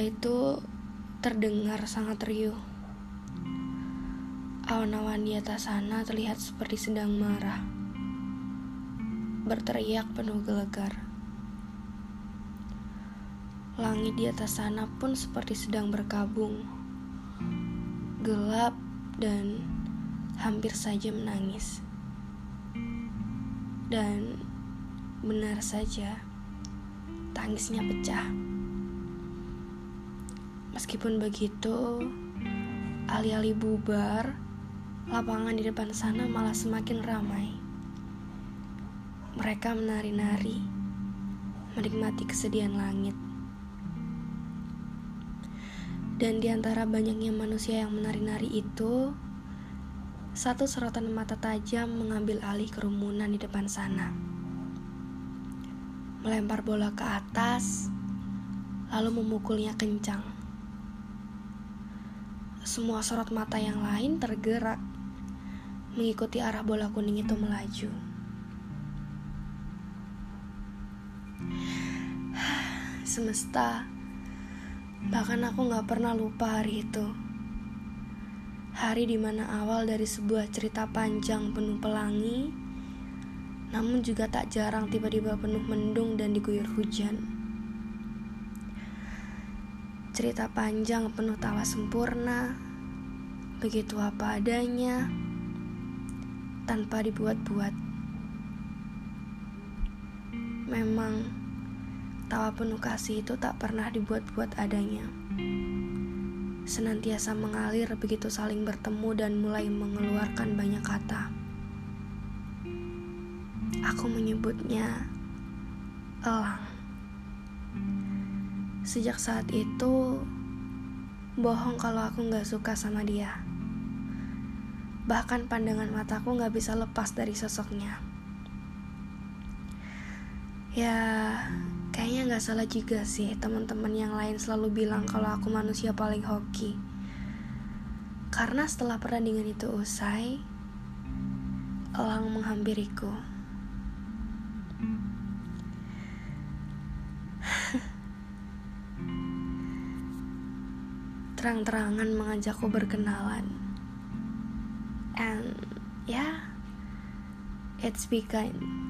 itu terdengar sangat riuh. Awan-awan di atas sana terlihat seperti sedang marah. Berteriak penuh gelegar. Langit di atas sana pun seperti sedang berkabung. Gelap dan hampir saja menangis. Dan benar saja, tangisnya pecah. Meskipun begitu, alih-alih bubar, lapangan di depan sana malah semakin ramai. Mereka menari-nari, menikmati kesedihan langit. Dan di antara banyaknya manusia yang menari-nari itu, satu sorotan mata tajam mengambil alih kerumunan di depan sana. Melempar bola ke atas, lalu memukulnya kencang semua sorot mata yang lain tergerak mengikuti arah bola kuning itu melaju. Semesta, bahkan aku gak pernah lupa hari itu. Hari di mana awal dari sebuah cerita panjang penuh pelangi, namun juga tak jarang tiba-tiba penuh mendung dan diguyur hujan. Cerita panjang penuh tawa sempurna, begitu apa adanya, tanpa dibuat-buat. Memang, tawa penuh kasih itu tak pernah dibuat-buat adanya. Senantiasa mengalir begitu saling bertemu dan mulai mengeluarkan banyak kata. Aku menyebutnya elang. Sejak saat itu, bohong kalau aku gak suka sama dia. Bahkan pandangan mataku gak bisa lepas dari sosoknya. Ya, kayaknya gak salah juga sih teman-teman yang lain selalu bilang kalau aku manusia paling hoki. Karena setelah pertandingan itu usai, elang menghampiriku. Terang-terangan mengajakku berkenalan. And yeah, it's be kind.